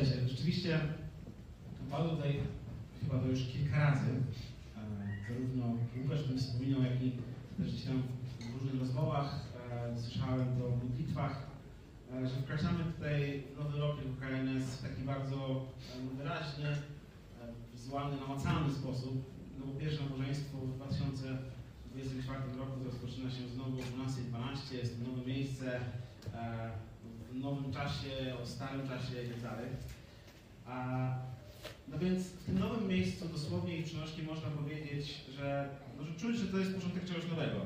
Słuchajcie, rzeczywiście padło tutaj chyba to już kilka razy. E, zarówno Łukasz o wspominał, jak i też tam w różnych rozmowach e, słyszałem to w modlitwach, e, że wkraczamy tutaj nowy rok jako KNS w taki bardzo wyraźnie e, wizualny, namacalny sposób. No bo pierwsze nabożeństwo w 2024 roku rozpoczyna się znowu o 12.12, jest to nowe miejsce, w nowym czasie, o starym czasie i tak dalej. No więc w tym nowym miejscu dosłownie i przenośnie można powiedzieć, że, no, że czuć, że to jest początek czegoś nowego.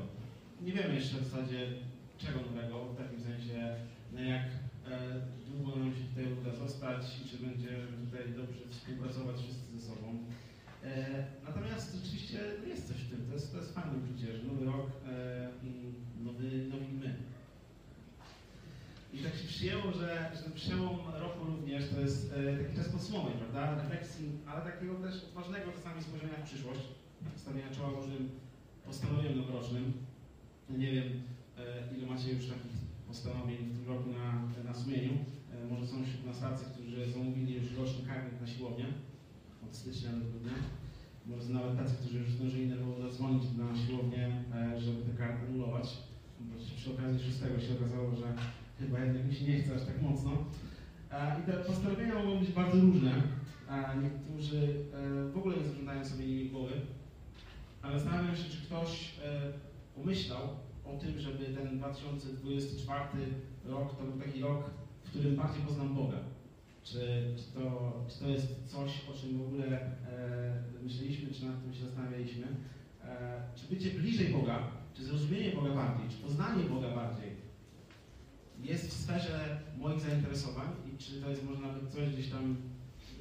Nie wiemy jeszcze w zasadzie czego nowego, w takim sensie, no jak e, długo nam się tutaj uda zostać i czy będziemy tutaj dobrze współpracować wszyscy ze sobą. E, natomiast rzeczywiście jest coś w tym, to jest, to jest fajne uczucie, że nowy rok e, nowy, nowi my. I tak się przyjęło, że, że przełom również to jest e, taki czas podsumowań, prawda? Refleksji, ale takiego też odważnego czasami spojrzenia w przyszłość, stawienia czoła różnym postanowieniom noworocznym. Nie wiem, e, ile macie już takich postanowień w tym roku na, na sumieniu. E, może są wśród nas tacy, którzy zamówili już roczny karnet na siłownię od stycznia do grudnia. Może nawet tacy, którzy już zdążyli nerwowo zadzwonić na siłownię, żeby te karty anulować. Bo przy okazji szóstego się okazało, że chyba jednak mi się nie chce aż tak mocno. I te postanowienia mogą być bardzo różne. Niektórzy e, w ogóle nie zaglądają sobie nimi głowy, ale zastanawiam się, czy ktoś e, pomyślał o tym, żeby ten 2024 rok to był taki rok, w którym bardziej poznam Boga. Czy, czy, to, czy to jest coś, o czym w ogóle e, myśleliśmy, czy nad tym się zastanawialiśmy? E, czy bycie bliżej Boga, czy zrozumienie Boga bardziej, czy poznanie Boga bardziej jest w sferze moich zainteresowań i czy to jest może nawet coś gdzieś tam,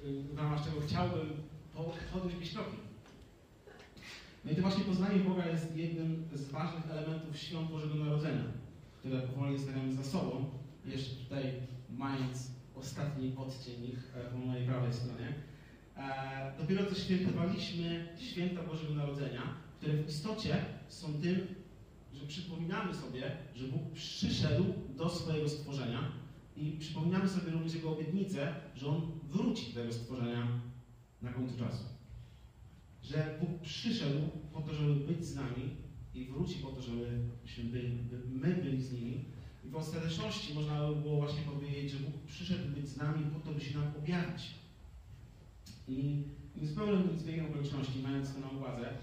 y, w ramach czego chciałbym podjąć jakieś kroki. No i to właśnie poznanie Boga jest jednym z ważnych elementów świąt Bożego Narodzenia, które powoli stawiamy za sobą, jeszcze tutaj mając ostatni odcień ich e, po mojej prawej stronie. E, dopiero co świętowaliśmy święta Bożego Narodzenia, które w istocie są tym, przypominamy sobie, że Bóg przyszedł do swojego stworzenia i przypominamy sobie również Jego obietnicę, że On wróci do tego stworzenia na końcu czasu. Że Bóg przyszedł po to, żeby być z nami i wróci po to, żebyśmy byli, by my byli z nimi. I w ostateczności można by było właśnie powiedzieć, że Bóg przyszedł być z nami po to, by się nam objawić. I, z pełnym zbiegiem okoliczności, mając to na uwadze,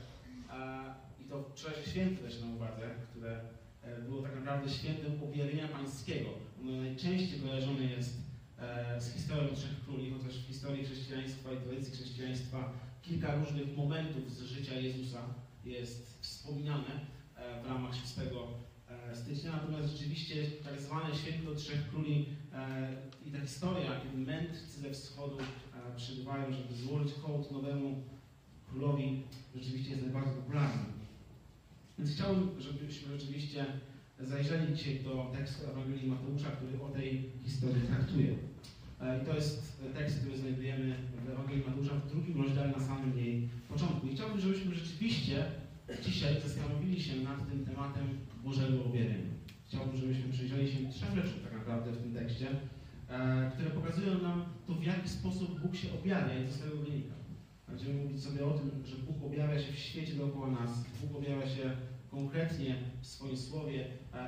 to wczorajsze święto też na uwadze, które e, było tak naprawdę świętem objawienia pańskiego. Ono najczęściej kojarzone jest e, z historią Trzech Króli, chociaż w historii chrześcijaństwa i tradycji chrześcijaństwa kilka różnych momentów z życia Jezusa jest wspominane e, w ramach 6 stycznia. Natomiast rzeczywiście tak zwane święto Trzech Króli i ta historia, kiedy mędrcy ze wschodu przybywają, żeby złożyć hołd nowemu królowi, rzeczywiście jest najbardziej popularny. Więc chciałbym, żebyśmy rzeczywiście zajrzeli dzisiaj do tekstu Ewangelii Mateusza, który o tej historii traktuje. E, I to jest tekst, który znajdujemy w Ewangelii Mateusza w drugim rozdziale na samym jej początku. I chciałbym, żebyśmy rzeczywiście dzisiaj zastanowili się nad tym tematem Bożego objawienia. Chciałbym, żebyśmy przyjrzeli się trzem rzeczom tak naprawdę w tym tekście, e, które pokazują nam to, w jaki sposób Bóg się objawia i co z tego wynika. Będziemy mówić sobie o tym, że Bóg objawia się w świecie dookoła nas, Bóg objawia się konkretnie w swoim słowie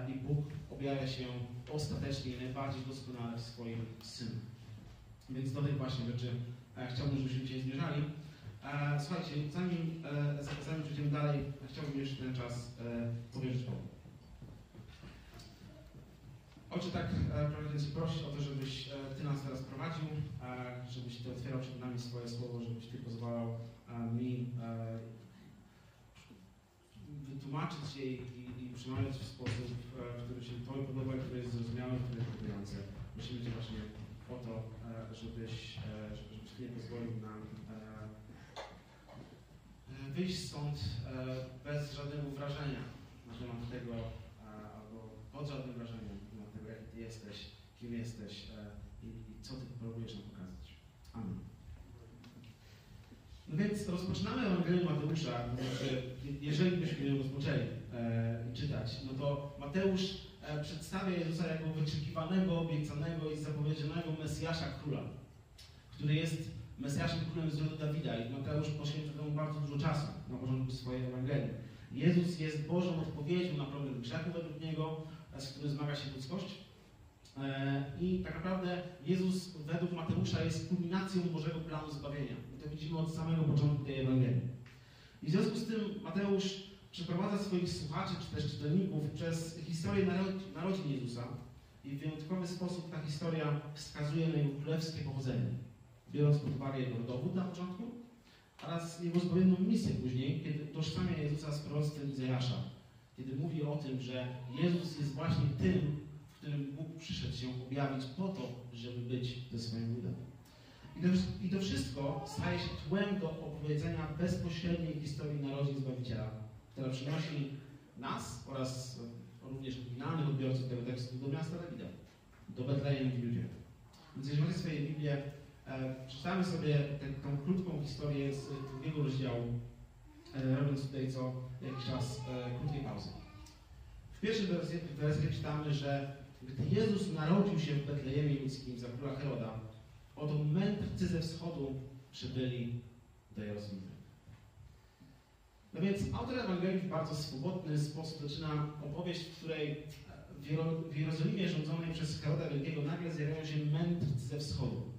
i Bóg objawia się ostatecznie i najbardziej doskonale w swoim Synu. Więc do tych właśnie rzeczy chciałbym, żebyśmy dzisiaj zmierzali. Słuchajcie, zanim, e, zanim przejdziemy dalej, chciałbym jeszcze ten czas e, powierzyć Bogu. Ojcze, tak pragnę Cię prosić o to, żebyś e, Ty nas teraz prowadził, żebyś Ty otwierał przed nami swoje słowo, żebyś Ty pozwalał mi wytłumaczyć je i, i przemawiać w sposób, e, który się Tobie podoba, który jest zrozumiały, który jest budujący. Prosimy Cię właśnie o to, e, żebyś, żebyś Ty nie pozwolił nam wyjść stąd bez żadnego wrażenia na temat tego, albo pod żadnym wrażeniem ty jesteś, kim jesteś e, i, i co Ty próbujesz nam pokazać. Amen. No więc rozpoczynamy Ewangelię Mateusza, znaczy, jeżeli byśmy ją rozpoczęli e, czytać, no to Mateusz e, przedstawia Jezusa jako wyczekiwanego, obiecanego i zapowiedzianego Mesjasza Króla. który jest Mesjaszem królem z rodu Dawida i Mateusz poświęca temu bardzo dużo czasu na początku swojej Ewangelii. Jezus jest Bożą odpowiedzią na problem grzechu według Niego, z którym zmaga się ludzkość. E, I tak naprawdę Jezus według Mateusza jest kulminacją Bożego planu zbawienia. I to widzimy od samego początku tej Ewangelii. I w związku z tym Mateusz przeprowadza swoich słuchaczy, czy też czytelników przez historię narodzin Jezusa i w wyjątkowy sposób ta historia wskazuje na jego królewskie pochodzenie, biorąc pod uwagę jego rodowód na początku oraz jego zbawienną misję później, kiedy tożsamia Jezusa z proroctwem Izajasza, kiedy mówi o tym, że Jezus jest właśnie tym, którym Bóg przyszedł się objawić po to, żeby być ze swoim ludem. I to, I to wszystko staje się tłem do opowiedzenia bezpośredniej historii narodzin Zbawiciela, która przynosi nas oraz również oryginalnych odbiorców tego tekstu do miasta Dawida, do Betlejem w Judzie. Więc jeżeli macie swoje Biblię, e, przeczytamy sobie tę, krótką historię z drugiego rozdziału, e, robiąc tutaj co jakiś czas e, krótkiej pauzy. W pierwszym wersji czytamy, że gdy Jezus narodził się w Betlejemie Judzkim za króla Heroda, oto mędrcy ze wschodu przybyli do Jerozolimy. No więc autor Ewangelii w bardzo swobodny sposób zaczyna opowieść, w której w Jerozolimie rządzonej przez Heroda Wielkiego nagle zjawiają się mędrcy ze wschodu.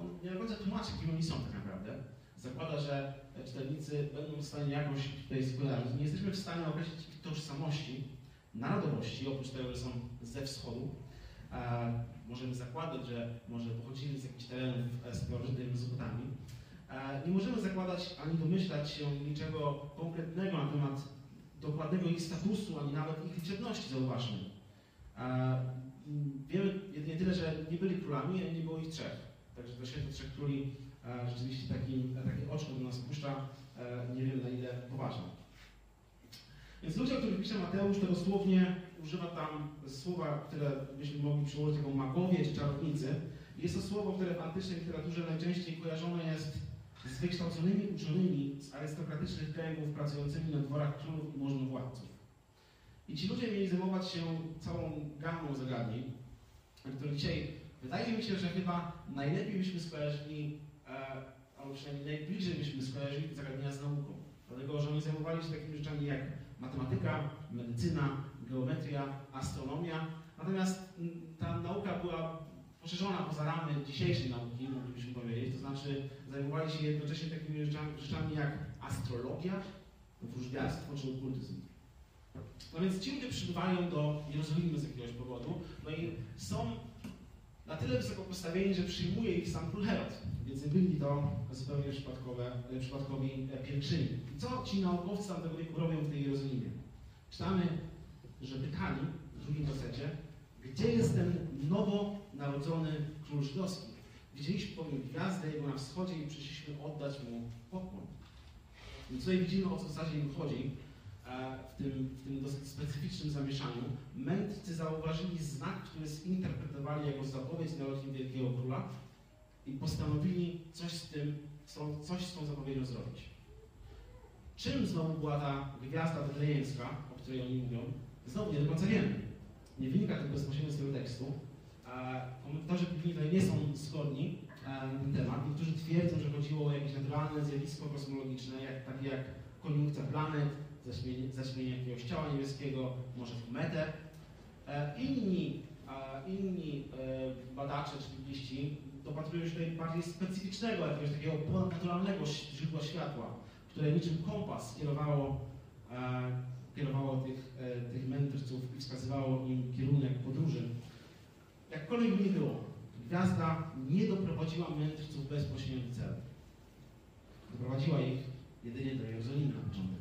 On nie do końca tłumaczy, kim oni są tak naprawdę. Zakłada, że czytelnicy będą w stanie jakoś tutaj skojarzyć. Nie jesteśmy w stanie określić ich tożsamości, narodowości, oprócz tego, że są ze wschodu. E, możemy zakładać, że może pochodzili z jakichś terenów starożytnej Mesopotamii. E, nie możemy zakładać ani domyślać się niczego konkretnego na temat dokładnego ich statusu, ani nawet ich liczebności, zauważmy. E, wiemy jedynie tyle, że nie byli królami, a nie było ich trzech. Także to święto trzech króli e, rzeczywiście takim, takie oczko do nas puszcza, nie wiem na ile poważne. Więc ludzie, o których pisze Mateusz, to dosłownie używa tam słowa, które byśmy mogli przyłożyć jako magowie czy czarownicy. Jest to słowo, które w antycznej literaturze najczęściej kojarzone jest z wykształconymi uczonymi z arystokratycznych kręgów pracującymi na dworach królów i możnowładców. I ci ludzie mieli zajmować się całą gamą zagadnień, które dzisiaj wydaje mi się, że chyba najlepiej byśmy skojarzyli, e, albo przynajmniej najbliżej byśmy skojarzyli zagadnienia z nauką. Dlatego, że oni zajmowali się takimi rzeczami jak matematyka, medycyna, geometria, astronomia. Natomiast ta nauka była poszerzona poza ramy dzisiejszej nauki, moglibyśmy powiedzieć, to znaczy zajmowali się jednocześnie takimi rzeczami, rzeczami jak astrologia, wróżbiarstwo czy okultyzm. No więc ci ludzie przybywają do Jerozolimy z jakiegoś powodu, no i są na tyle wysoko postawieni, że przyjmuje ich sam król Herod, więc byli to zupełnie przypadkowe, przypadkowi pielgrzymi. I co ci naukowcy tamtego wieku robią w tej Jerozolimie? Czytamy, że pytali w drugim wersecie, gdzie jest ten nowo narodzony król żydowski? Widzieliśmy bowiem gwiazdę jego na wschodzie i przyszliśmy oddać mu pokłon. I tutaj widzimy, o co w zasadzie im chodzi e, w tym, w tym dosyć specyficznym zamieszaniu. Mędrcy zauważyli znak, który zinterpretowali jako zapowiedź narodzin Wielkiego Króla i postanowili coś z tym, coś z tą zapowiedzią zrobić. Czym znowu była ta gwiazda betlejemska, o której oni mówią? Znowu nie do końca wiemy. Nie wynika to bezpośrednio z tego tekstu. Komentatorzy biblijni tutaj nie są zgodni na ten temat. Niektórzy twierdzą, że chodziło o jakieś naturalne zjawisko kosmologiczne, jak, takie jak koniunkcja planet, zaćmienie, jakiegoś ciała niebieskiego, może kometę. E, inni, inni e, badacze czy bibliści dopatrują się tutaj bardziej specyficznego, jakiegoś takiego ponadnaturalnego źródła światła, które niczym kompas kierowało, e, kierowało tych, tych mędrców i wskazywało im kierunek podróży. Jakkolwiek by nie było, gwiazda nie doprowadziła mędrców bezpośrednio do celu. Doprowadziła ich jedynie do Jerozolimy na początek.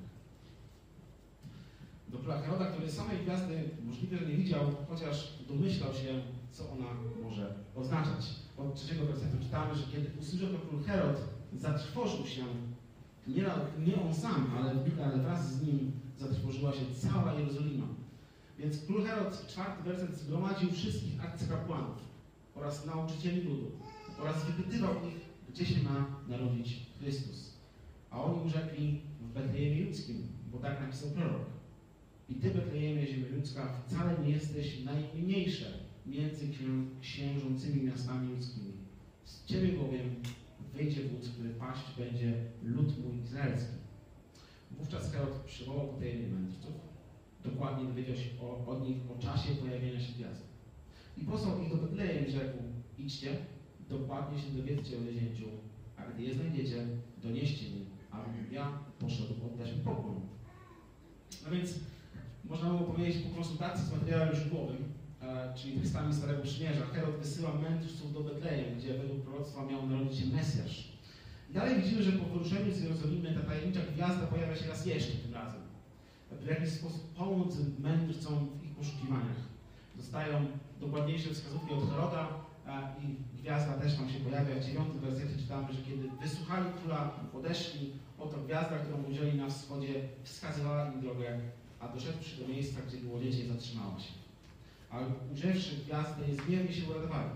Do króla Heroda, który samej gwiazdy możliwe, że nie widział, chociaż domyślał się, co ona może oznaczać. Od trzeciego wersetu czytamy, że kiedy usłyszał to król Herod, zatrwożył się, nie, nie on sam, ale, ale wraz z nim zatrwożyła się cała Jerozolima. Więc król Herod, czwarty werset, zgromadził wszystkich arcykapłanów oraz nauczycieli ludu oraz wypytywał ich, gdzie się ma narodzić Chrystus. A oni rzekli w Betlejemie Judzkim, bo tak napisał prorok. I ty, Betlejemie, ziemia ludzka, wcale nie jesteś najmniejsze między księżącymi miastami ludzkimi. Z ciebie bowiem wyjdzie wódz, który paść będzie lud mój izraelski. Wówczas Herod przywołał potajemnie mędrców. Dokładnie dowiedział się o, od nich o czasie pojawienia się gwiazdy. I posłał ich do Betlejem i rzekł, idźcie, dokładnie się dowiedzcie o dziecięciu, a gdy je znajdziecie, donieście mi, abym ja poszedł oddać mu pokłon. No więc można było powiedzieć po konsultacji z materiałem źródłowym, e, czyli tekstami Starego Przymierza, Herod wysyła mędrców do Betlejem, gdzie według proroctwa miał narodzić się Mesjasz. Dalej widzimy, że po wyruszeniu z Jerozolimy ta tajemnicza gwiazda pojawia się raz jeszcze tym razem. W jakiś sposób pomóc mędrcom w ich poszukiwaniach. Dostają dokładniejsze wskazówki od Heroda a, i gwiazda też tam się pojawia. W dziewiątym wersecie czytamy, że kiedy wysłuchali króla, odeszli, oto gwiazda, którą ujrzeli na wschodzie, wskazywała im drogę, a doszedłszy do miejsca, gdzie było dziecię, zatrzymała się. Ale ujrzawszy gwiazdę, niezmiernie się uradowali.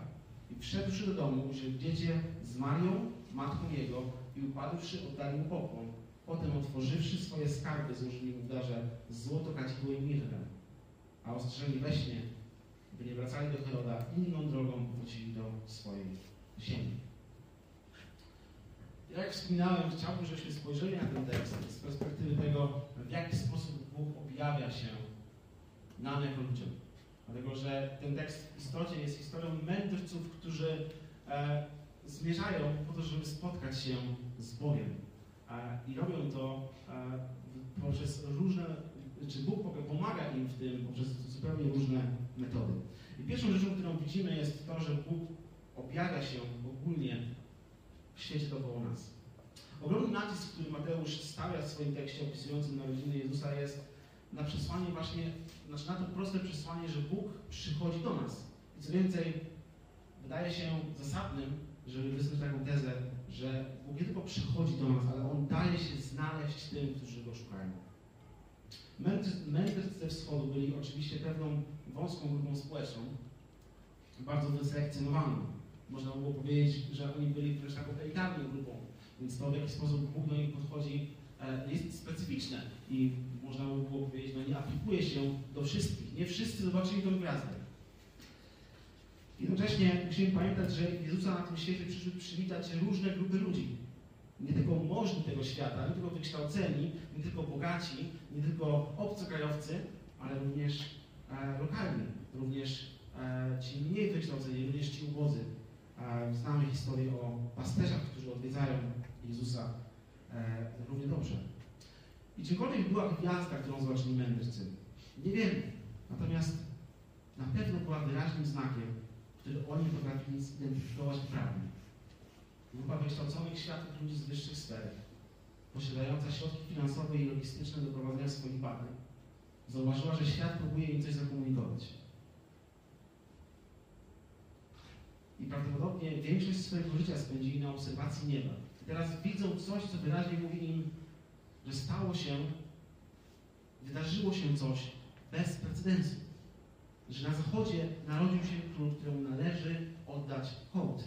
I wszedłszy do domu, ujrzeli dziecię z Marią, matką jego, i upadłszy, oddali mu pokłon. Potem otworzywszy swoje skarby, złożyli mu w darze złoto, kadzidło i mirrę. A ostrzeżeni we śnie, by nie wracali do Heroda, inną drogą wrócili do swojej ziemi. Jak wspominałem, chciałbym, żebyśmy spojrzeli na ten tekst z perspektywy tego, w jaki sposób Bóg objawia się jako ludziom. Dlatego, że ten tekst w istocie jest historią mędrców, którzy e, zmierzają po to, żeby spotkać się z Bogiem. E, I robią to e, poprzez różne, czy Bóg pomaga im w tym poprzez zupełnie różne metody. I pierwszą rzeczą, którą widzimy jest to, że Bóg objawia się ogólnie w świecie dookoła nas. Ogromny nacisk, który Mateusz stawia w swoim tekście opisującym narodziny Jezusa jest na przesłanie właśnie, znaczy na to proste przesłanie, że Bóg przychodzi do nas. I co więcej, wydaje się zasadnym, żeby wysnuć taką tezę, że Bóg nie tylko przychodzi do nas, ale On daje się znaleźć tym, którzy Go szukają. Mędrcy wschodu byli oczywiście pewną wąską grupą społeczną, bardzo wyselekcjonowaną. Można było powiedzieć, że oni byli wręcz taką elitarną grupą, więc to w jaki sposób Bóg do nich podchodzi jest specyficzne i można by było powiedzieć, no nie aplikuje się do wszystkich. Nie wszyscy zobaczyli tę gwiazdę. Jednocześnie musimy pamiętać, że Jezusa na tym świecie przyszły przywitać różne grupy ludzi. Nie tylko możni tego świata, nie tylko wykształceni, nie tylko bogaci, nie tylko obcokrajowcy, ale również e, lokalni, również e, ci mniej wykształceni, również ci ubodzy. E, znamy historię o pasterzach, którzy odwiedzają Jezusa e, równie dobrze. I czymkolwiek była gwiazda, którą zobaczyli mędrcy, nie wiemy. Natomiast na pewno była wyraźnym znakiem, który oni potrafili zidentyfikować prawnie. Grupa wykształconych światłych ludzi z wyższych sfer, posiadająca środki finansowe i logistyczne do prowadzenia swoich badań, zauważyła, że świat próbuje im coś zakomunikować. I prawdopodobnie większość swojego życia spędzili na obserwacji nieba. I teraz widzą coś, co wyraźnie mówi im, że stało się, wydarzyło się coś bez precedensu że na zachodzie narodził się król, któremu należy oddać hołd.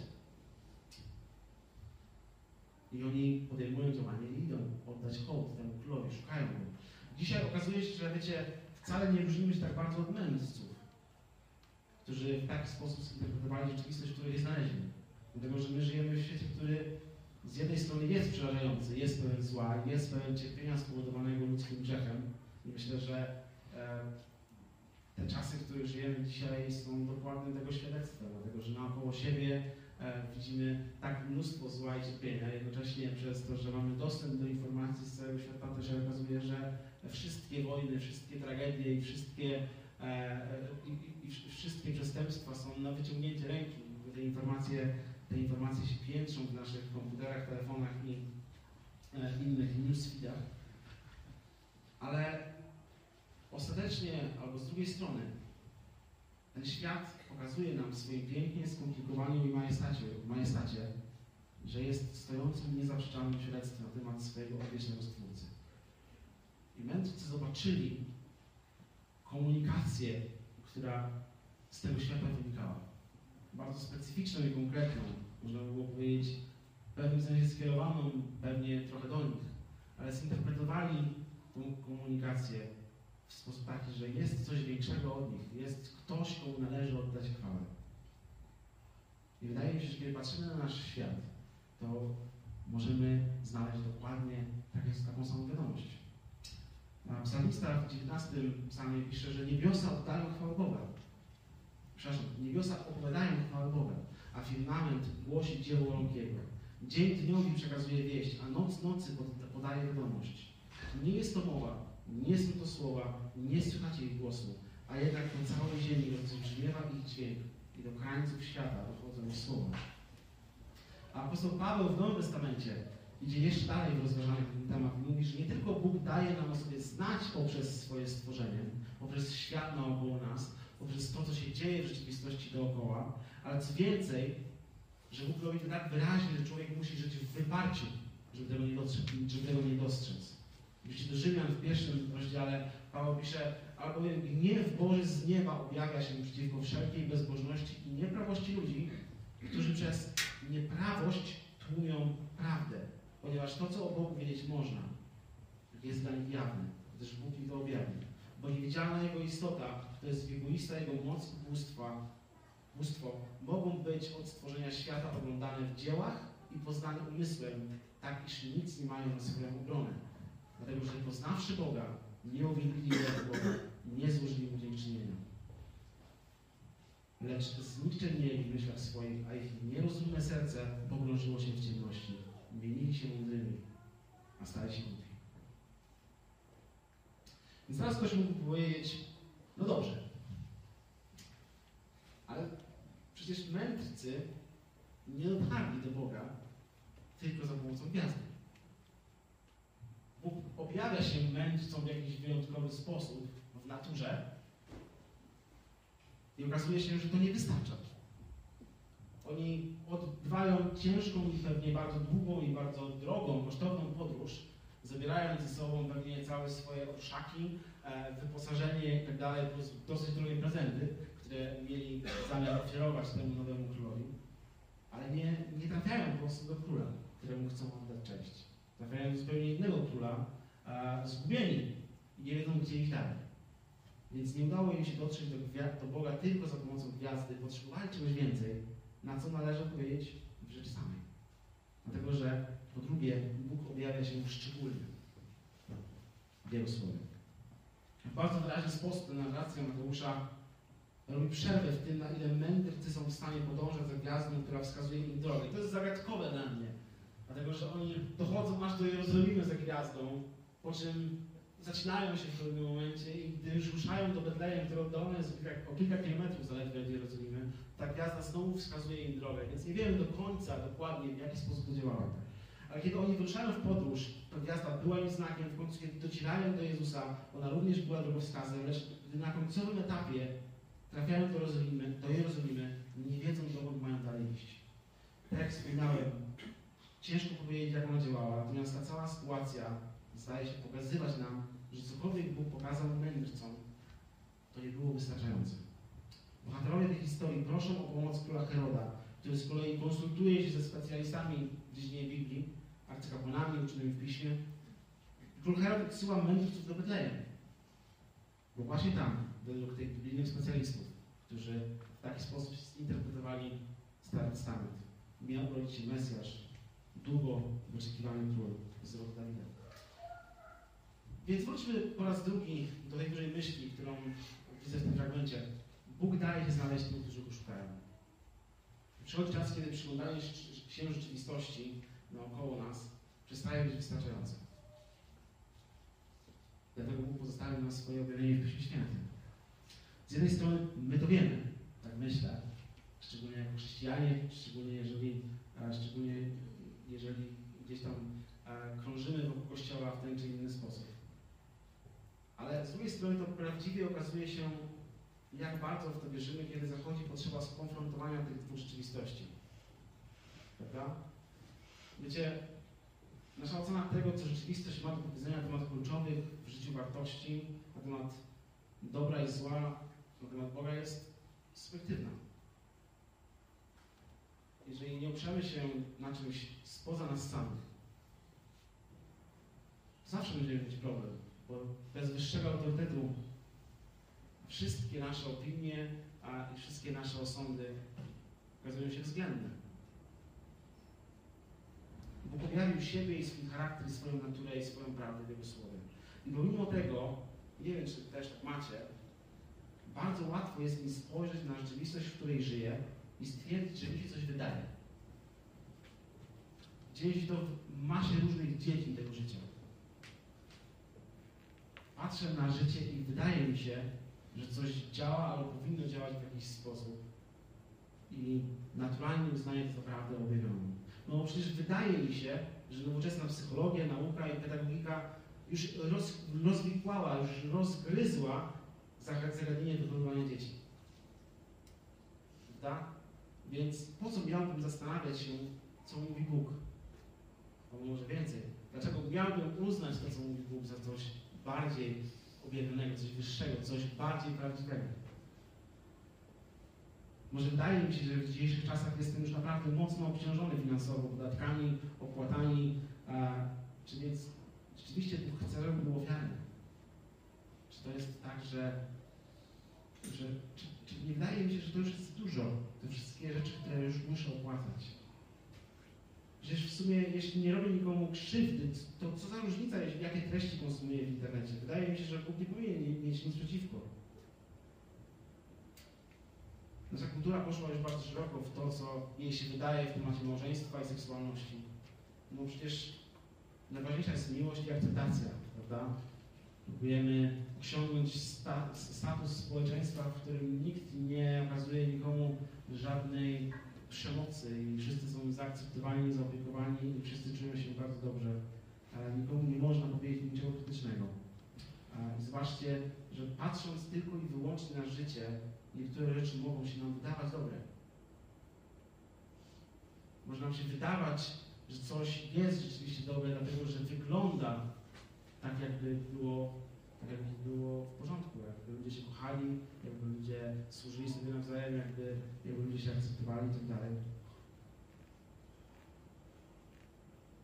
I oni podejmują działanie i idą oddać hołd temu królowi, szukają go. Dzisiaj okazuje się, że wiecie, wcale nie różnimy się tak bardzo od mędrców, którzy w taki sposób zinterpretowali rzeczywistość, w której je znaleźli. Dlatego, że my żyjemy w świecie, który z jednej strony jest przerażający, jest pełen zła, jest pełen cierpienia spowodowanego ludzkim grzechem. I myślę, że e, te czasy, w których żyjemy dzisiaj są dokładnie tego świadectwem, dlatego że naokoło siebie e, widzimy tak mnóstwo zła i cierpienia, jednocześnie przez to, że mamy dostęp do informacji z całego świata, to się okazuje, że wszystkie wojny, wszystkie tragedie i wszystkie, e, i, i, i wszystkie przestępstwa są na wyciągnięcie ręki. Te informacje, te informacje się piętrzą w naszych komputerach, telefonach i e, innych newsfeedach. Ale Ostatecznie, albo z drugiej strony, ten świat pokazuje nam w swoim pięknie skomplikowanym i majestacie, majestacie, że jest stojącym niezaprzeczalnym świadectwem na temat swojego odwiecznego Stwórcy. I mędrcy zobaczyli komunikację, która z tego świata wynikała. Bardzo specyficzną i konkretną, można by było powiedzieć, w pewnym sensie skierowaną pewnie trochę do nich, ale zinterpretowali tą komunikację w sposób taki, że jest coś większego od nich, jest ktoś, komu należy oddać chwałę. I wydaje mi się, że kiedy patrzymy na nasz świat, to możemy znaleźć dokładnie takie, taką samą wiadomość. Psalmista w 19 psalmie pisze, że niebiosa oddają chwałę Boga. Przepraszam, niebiosa opowiadają chwałę Boga, a firmament głosi dzieło Jego. Dzień dniowi przekazuje wieść, a noc nocy podaje wiadomość. Nie jest to mowa, nie są to słowa, nie słychać ich głosu, a jednak po całej ziemi rozbrzmiewa ich dźwięk i do krańców świata dochodzą słowa. A apostoł Paweł w Nowym Testamencie idzie jeszcze dalej w rozważaniu ten temat. Mówi, że nie tylko Bóg daje nam o sobie znać poprzez swoje stworzenie, poprzez świat naokoło nas, poprzez to, co się dzieje w rzeczywistości dookoła, ale co więcej, że Bóg robi to tak wyraźnie, że człowiek musi żyć w wyparciu, żeby tego nie dostrzec. Żeby tego nie dostrzec. Jeśli do Rzymian w pierwszym rozdziale Paweł pisze, albowiem gniew Boży z nieba objawia się przeciwko wszelkiej bezbożności i nieprawości ludzi, którzy przez nieprawość tłumią prawdę, ponieważ to, co o Bogu wiedzieć można, jest dla nich jawne, gdyż Bóg im to objawił. Bo niewidzialna Jego istota, to jest wiekuista Jego moc i bóstwa, bóstwo, mogą być od stworzenia świata oglądane w dziełach i poznane umysłem, tak iż nic nie mają na swoją obronę. Dlatego, że poznawszy Boga, nie uwielbili Boga, nie złożyli Mu dziękczynienia lecz znikczernieli w myślach swoich, a ich nierozumne serce pogrążyło się w ciemności. Mienili się mądrymi, a stali się Więc teraz ktoś mógł powiedzieć, no dobrze, ale przecież mędrcy nie dotarli do Boga tylko za pomocą gwiazdy. Bóg objawia się mędrcom w jakiś wyjątkowy sposób w naturze, i okazuje się, że to nie wystarcza. Oni odbywają ciężką i pewnie bardzo długą i bardzo drogą, kosztowną podróż, zabierając ze sobą pewnie całe swoje orszaki, e, wyposażenie itd., tak plus dosyć drogie prezenty, które mieli zamiar ofiarować temu nowemu królowi. Ale nie, nie trafiają po prostu do króla, któremu chcą oddać cześć. Trafiają do zupełnie innego króla, zgubieni i nie wiedzą, gdzie ich dalej. Więc nie udało im się dotrzeć do, do Boga tylko za pomocą gwiazdy, potrzebowali czegoś więcej, na co należy odpowiedzieć w rzeczy samej. Dlatego, że po drugie, objawia się szczególnie w Jego słowie. W bardzo wyraźny sposób narracja Mateusza robi przerwę w tym, na ile mędrcy są w stanie podążać za gwiazdą, która wskazuje im drogę. I to jest zagadkowe dla mnie, dlatego że oni dochodzą aż do Jerozolimy za gwiazdą, po czym zaczynają się w pewnym momencie i gdy już ruszają do Betlejem, które oddalone jest o kilka kilometrów zaledwie od Jerozolimy, ta gwiazda znowu wskazuje im drogę, więc nie wiemy do końca dokładnie, w jaki sposób to działało. Kiedy oni wyruszają w podróż, ta gwiazda była im znakiem, w końcu kiedy docierają do Jezusa, ona również była drogowskazem, lecz gdy na końcowym etapie trafiają do Jerozolimy, do nie wiedzą, dokąd mają dalej iść. Tak jak wspominałem, ciężko powiedzieć, jak ona działała, natomiast ta cała sytuacja zdaje się pokazywać nam, że cokolwiek Bóg pokazał mędrcom, to nie było wystarczające. Bohaterowie tej historii proszą o pomoc króla Heroda, który z kolei konsultuje się ze specjalistami w dziedzinie Biblii, arcykapłanami uczonymi w piśmie. Król Herod odsyła mędrców do Betlejem, bo właśnie tam, według tych biblijnych specjalistów, którzy w taki sposób zinterpretowali Stary Testament, miał urodzić się Mesjasz, długo wyczekiwany król z rodu Dawida. Więc wróćmy po raz drugi do tej dużej myśli, którą widzę w tym fragmencie. Bóg daje się znaleźć tym, którzy go szukają. Przychodzi czas, kiedy przyglądanie się rzeczywistości naokoło nas przestaje być wystarczające. Dlatego Bóg pozostawił nas swoje objawienie w Piśmie Świętym. Z jednej strony my to wiemy, tak myślę, szczególnie jako chrześcijanie, szczególnie jeżeli, szczególnie jeżeli gdzieś tam krążymy wokół Kościoła w ten czy inny sposób. Ale z drugiej strony to prawdziwie okazuje się, jak bardzo w to wierzymy, kiedy zachodzi potrzeba skonfrontowania tych dwóch rzeczywistości. Prawda? Wiecie, nasza ocena tego, co rzeczywistość ma do powiedzenia na temat kluczowych w życiu wartości, na temat dobra i zła, na temat Boga jest subiektywna. Jeżeli nie oprzemy się na czymś spoza nas samych, zawsze będziemy mieć problem bo bez wyższego autorytetu wszystkie nasze opinie a, i wszystkie nasze osądy okazują się względne. Objawił siebie i swój charakter, i swoją naturę i swoją prawdę w Jego Słowie. I pomimo tego, nie wiem, czy też tak macie, bardzo łatwo jest mi spojrzeć na rzeczywistość, w której żyję i stwierdzić, że mi się coś wydaje. Gdzieś to w masie różnych dziedzin tego życia. Patrzę na życie i wydaje mi się, że coś działa albo powinno działać w jakiś sposób. I naturalnie uznaję to prawdę objawioną. No przecież wydaje mi się, że nowoczesna psychologia, nauka i pedagogika już roz, rozwikłała, już rozgryzła zagadnienie wychowywania dzieci. Prawda? Więc po co miałbym zastanawiać się, co mówi Bóg? Albo może więcej. Dlaczego miałbym uznać to, co mówi Bóg, za coś bardziej objawionego, coś wyższego, coś bardziej prawdziwego? Może wydaje mi się, że w dzisiejszych czasach jestem już naprawdę mocno obciążony finansowo podatkami, opłatami, a, czy więc rzeczywiście Bóg chce, żeby był ofiarny? Czy to jest tak, że, że czy, czy nie wydaje mi się, że to już jest dużo, te wszystkie rzeczy, które już muszę opłacać? Przecież w sumie, jeśli nie robię nikomu krzywdy, to co za różnica, jakie treści konsumuję w internecie? Wydaje mi się, że Bóg nie powinien mieć nic przeciwko. Nasza kultura poszła już bardzo szeroko w to, co jej się wydaje w temacie małżeństwa i seksualności. No przecież najważniejsza jest miłość i akceptacja, prawda? Próbujemy osiągnąć sta status społeczeństwa, w którym nikt nie okazuje nikomu żadnej przemocy i wszyscy są zaakceptowani, zaopiekowani i wszyscy czują się bardzo dobrze. Ale nikomu nie można powiedzieć niczego krytycznego. Zobaczcie, że patrząc tylko i wyłącznie na życie, niektóre rzeczy mogą się nam wydawać dobre. Może nam się wydawać, że coś jest rzeczywiście dobre, dlatego że wygląda tak, jakby było, tak jakby było w porządku, jakby ludzie się kochali, jakby ludzie służyli sobie nawzajem, jakby, jakby ludzie się akceptowali itd. Tak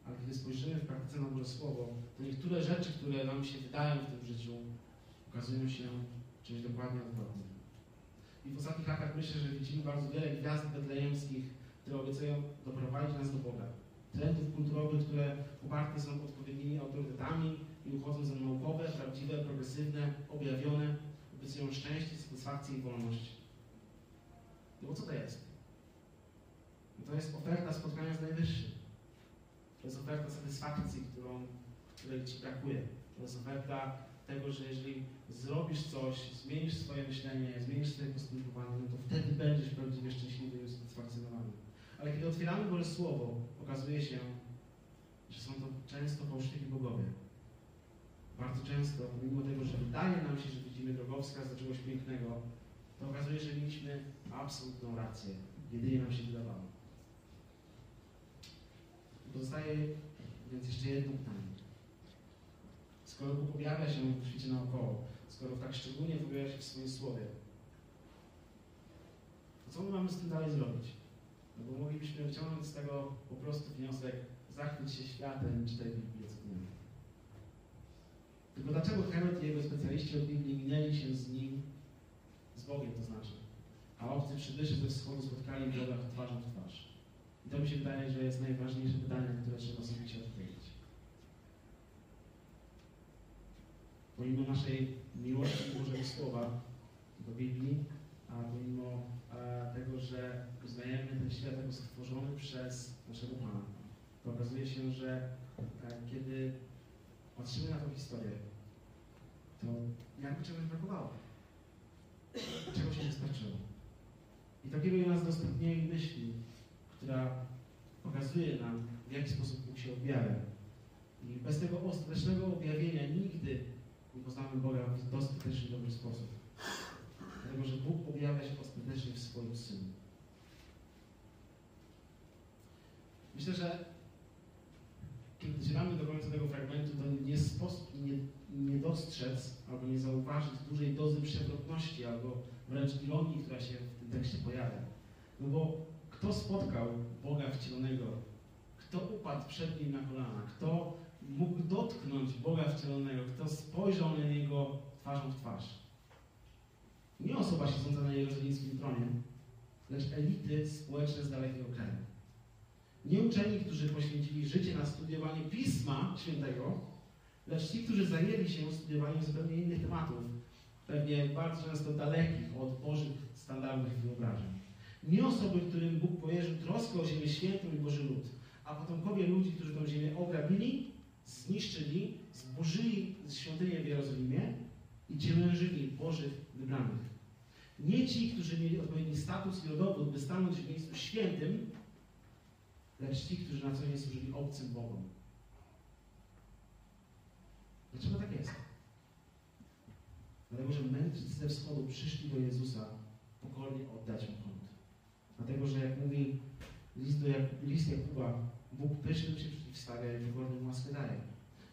Ale kiedy spojrzymy w praktyce na Boże Słowo, to niektóre rzeczy, które nam się wydają w tym życiu, okazują się czymś dokładnie odwrotnym. I w ostatnich latach myślę, że widzimy bardzo wiele gwiazd betlejemskich, które obiecują doprowadzić nas do Boga. Trendów kulturowych, które poparte są odpowiednimi autorytetami i uchodzą za naukowe, prawdziwe, progresywne, objawione, obiecują szczęście, satysfakcję i wolność. No bo co to jest? No to jest oferta spotkania z Najwyższym. To jest oferta satysfakcji, którą, której Ci brakuje. To jest oferta tego, że jeżeli zrobisz coś, zmienisz swoje myślenie, zmienisz swoje postępowanie, no to wtedy będziesz prawdziwie szczęśliwy i usatysfakcjonowany. Ale kiedy otwieramy Boże Słowo, okazuje się, że są to często fałszywi bogowie. Bardzo często, pomimo tego, że wydaje nam się, że widzimy drogowskaz do czegoś pięknego, to okazuje się, że mieliśmy absolutną rację. Jedynie nam się wydawało. Pozostaje więc jeszcze jedno pytanie. Skoro Bóg objawia się w świecie naokoło, skoro tak szczególnie objawia się w swoim słowie, to co my mamy z tym dalej zrobić? No bo moglibyśmy wyciągnąć z tego po prostu wniosek, zachwyć się światem, czytaj Biblię co dnia. Tylko dlaczego Herod i jego specjaliści od Biblii minęli się z nim, z Bogiem to znaczy, a obcy przybysze ze wschodu spotkali Boga twarzą w twarz? I to mi się wydaje, że jest najważniejsze pytanie, które trzeba sobie się odpowiedzieć. Pomimo naszej miłości do Bożego Słowa, do Biblii, a pomimo e, tego, że uznajemy ten świat jako stworzony przez naszego Pana, to okazuje się, że e, kiedy patrzymy na tą historię, to jakby czegoś brakowało. Czegoś nie wystarczyło. I to kieruje nas do myśli, która pokazuje nam, w jaki sposób Bóg się objawia. I bez tego ostatecznego objawienia nigdy poznamy Boga w dostateczny dobry sposób. Dlatego, że Bóg objawia się ostatecznie w swoim Synu. Myślę, że kiedy docieramy do końca tego fragmentu, to nie sposób nie, nie dostrzec albo nie zauważyć dużej dozy przewrotności albo wręcz ironii, która się w tym tekście pojawia. No bo kto spotkał Boga wcielonego? Kto upadł przed Nim na kolana? Kto mógł dotknąć Boga wcielonego? Kto spojrzał na Niego twarzą w twarz? Nie osoba siedząca na Jerozolimskim tronie, lecz elity społeczne z dalekiego kraju. Nie uczeni, którzy poświęcili życie na studiowanie Pisma Świętego, lecz ci, którzy zajęli się studiowaniem zupełnie innych tematów, pewnie bardzo często dalekich od Bożych standardów i wyobrażeń. Nie osoby, którym Bóg powierzył troskę o ziemię świętą i Boży lud, a potomkowie ludzi, którzy tę ziemię ograbili, zniszczyli, zburzyli świątynię w Jerozolimie i ciemiężyli Bożych wybranych. Nie ci, którzy mieli odpowiedni status i rodowód, by stanąć w miejscu świętym, lecz ci, którzy na co dzień służyli obcym Bogom. Dlaczego tak jest? Dlatego, że mędrcy ze wschodu przyszli do Jezusa pokornie oddać mu hołd. Dlatego, że jak mówi list, do Jak list Jakuba, Bóg pysznym się przeciwstawia i wygodnym łaskę daje.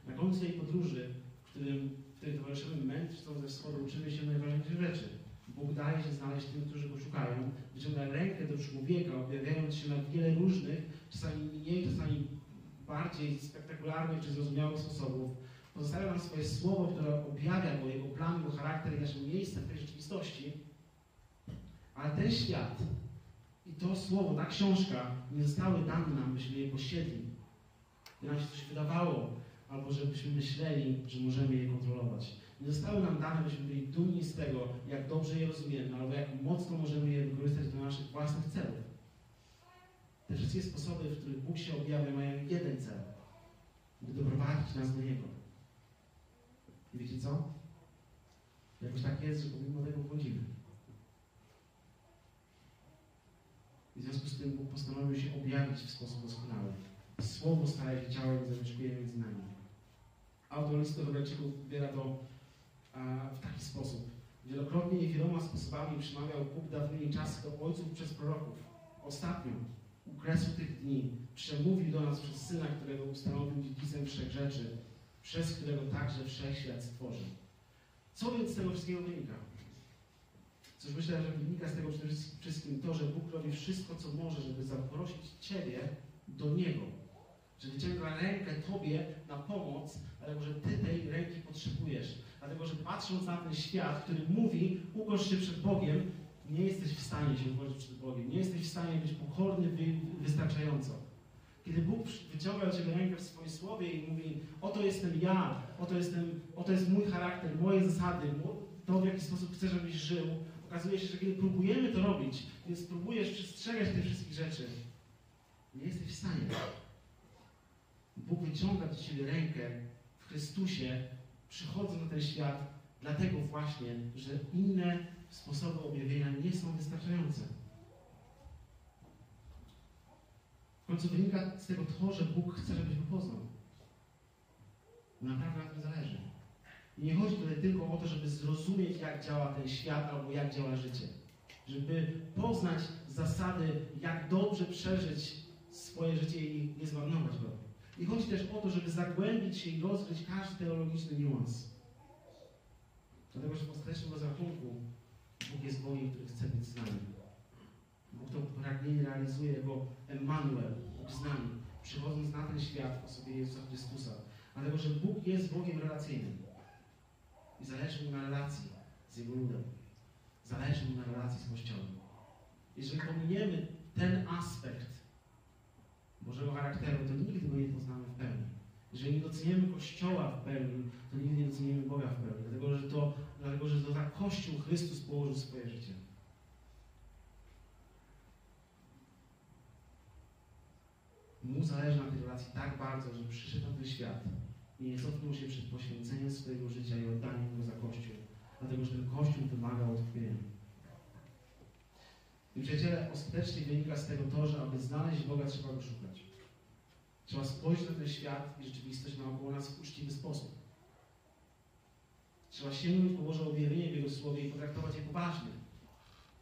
Na końcu tej podróży, w którym w której towarzyszymy mędrcom ze wschodu, uczymy się najważniejszych rzeczy. Bóg daje się znaleźć tym, którzy go szukają, wyciąga rękę do człowieka, objawiając się na wiele różnych, czasami mniej, czasami bardziej spektakularnych czy zrozumiałych sposobów. Pozostawia nam swoje słowo, które objawia go, jego plan, jego charakter i nasze miejsce w tej rzeczywistości. Ale ten świat to słowo, ta książka nie zostały dane nam, byśmy je posiedli. I nam się coś wydawało, albo żebyśmy myśleli, że możemy je kontrolować. Nie zostały nam dane, byśmy byli dumni z tego, jak dobrze je rozumiemy, albo jak mocno możemy je wykorzystać do naszych własnych celów. Te wszystkie sposoby, w których Bóg się objawia, mają jeden cel. By doprowadzić nas do Niego. I wiecie co? Jakoś tak jest, że pomimo tego błądzimy. W związku z tym Bóg postanowił się objawić w sposób doskonały. Słowo staje się ciałem i zamieszkuje między nami. Autor listu Hebrajczyków wybiera to a, w taki sposób. Wielokrotnie i wieloma sposobami przemawiał Bóg dawnymi czasy do ojców przez proroków. Ostatnio, u kresu tych dni, przemówił do nas przez Syna, którego ustanowił dziedzicem wszech rzeczy, przez którego także wszechświat stworzył. Co więc z tego wszystkiego wynika? Cóż myślę, że wynika z tego przede wszystkim to, że Bóg robi wszystko, co może, żeby zaprosić Ciebie do Niego. Że wyciąga rękę Tobie na pomoc, dlatego że Ty tej ręki potrzebujesz. Dlatego, że patrząc na ten świat, który mówi, ukorz się przed Bogiem, nie jesteś w stanie się ukorzyć przed Bogiem. Nie jesteś w stanie być pokorny wystarczająco. Kiedy Bóg wyciąga do Ciebie rękę w swoim słowie i mówi, oto jestem ja, oto, jestem, oto jest mój charakter, moje zasady, to w jaki sposób chcę, żebyś żył, okazuje się, że kiedy próbujemy to robić, więc próbujesz przestrzegać tych wszystkich rzeczy, nie jesteś w stanie. Bóg wyciąga do Ciebie rękę w Chrystusie, przychodząc na ten świat, dlatego właśnie, że inne sposoby objawienia nie są wystarczające. W końcu wynika z tego to, że Bóg chce, żebyś go poznał. Naprawdę na tym zależy. I nie chodzi tutaj tylko o to, żeby zrozumieć, jak działa ten świat albo jak działa życie. Żeby poznać zasady, jak dobrze przeżyć swoje życie i nie zmarnować go. I chodzi też o to, żeby zagłębić się i rozgryźć każdy teologiczny niuans. Dlatego, że w ostatecznym rozrachunku Bóg jest Bogiem, który chce być z nami. Bóg to pragnienie realizuje jako Emmanuel, Bóg z nami, przychodząc na ten świat w osobie Jezusa Chrystusa. Dlatego, że Bóg jest Bogiem relacyjnym. I zależy mu na relacji z Jego ludem. Zależy mu na relacji z Kościołem. Jeżeli pominiemy ten aspekt Bożego charakteru, to nigdy go nie poznamy w pełni. Jeżeli nie doceniamy Kościoła w pełni, to nigdy nie docenimy Boga w pełni. Dlatego, że to, dlatego, że to za Kościół Chrystus położył swoje życie. Mu zależy na tej relacji tak bardzo, że przyszedł na ten świat i nie cofnął się przed poświęceniem swojego życia i oddaniem go za Kościół. Dlatego, że ten Kościół wymaga odkupienia. I przyjaciele, ostatecznie wynika z tego to, że aby znaleźć Boga, trzeba go szukać. Trzeba spojrzeć na ten świat i rzeczywistość naokoło nas w uczciwy sposób. Trzeba sięgnąć po Boże objawienie w Jego Słowie i potraktować je poważnie.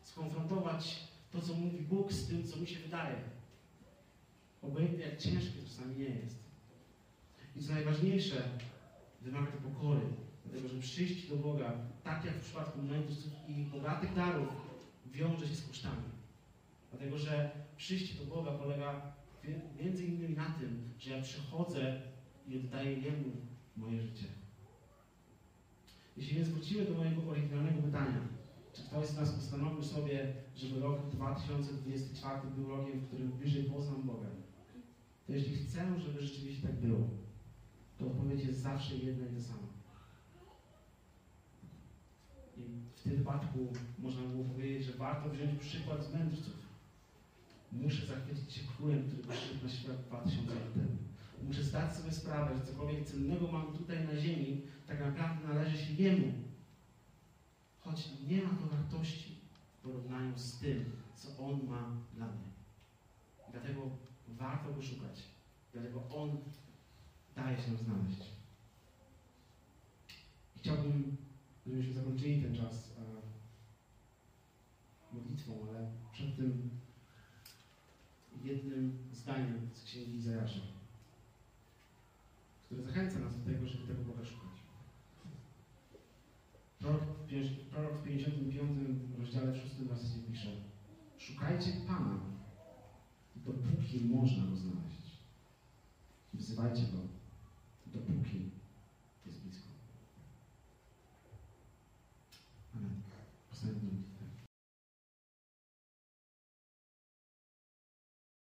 Skonfrontować to, co mówi Bóg z tym, co mi się wydaje. Obojętnie jak ciężkie czasami nie jest. I co najważniejsze, wymaga to pokory. Dlatego, że przyjść do Boga, tak jak w przypadku mędrców i bogatych darów, wiąże się z kosztami. Dlatego, że przyjście do Boga polega między innymi na tym, że ja przychodzę i oddaję Jemu moje życie. Jeśli więc wrócimy do mojego oryginalnego pytania, Czy ktoś z nas postanowił sobie, żeby rok 2024 był rokiem, w którym bliżej poznam Boga? To jeśli chcę, żeby rzeczywiście tak było, to odpowiedź jest zawsze jedna i ta sama. I w tym wypadku można by było powiedzieć, że warto wziąć przykład z mędrców. Muszę zachwycić się królem, który przyszedł na świat 2000 lat temu. Muszę zdać sobie sprawę, że cokolwiek cennego mam tutaj na ziemi, tak naprawdę należy się Jemu. Choć nie ma to wartości w porównaniu z tym, co On ma dla mnie. Dlatego warto go szukać. Dlatego On daje się znaleźć. Chciałbym, żebyśmy zakończyli ten czas e, modlitwą, ale przed tym jednym zdaniem z Księgi Izajasza, które zachęca nas do tego, żeby tego Boga szukać. Prorok, w pięć- prorok w 55 rozdziale 6 wersecie pisze Szukajcie Pana, dopóki można Go znaleźć. Wzywajcie Go, the booking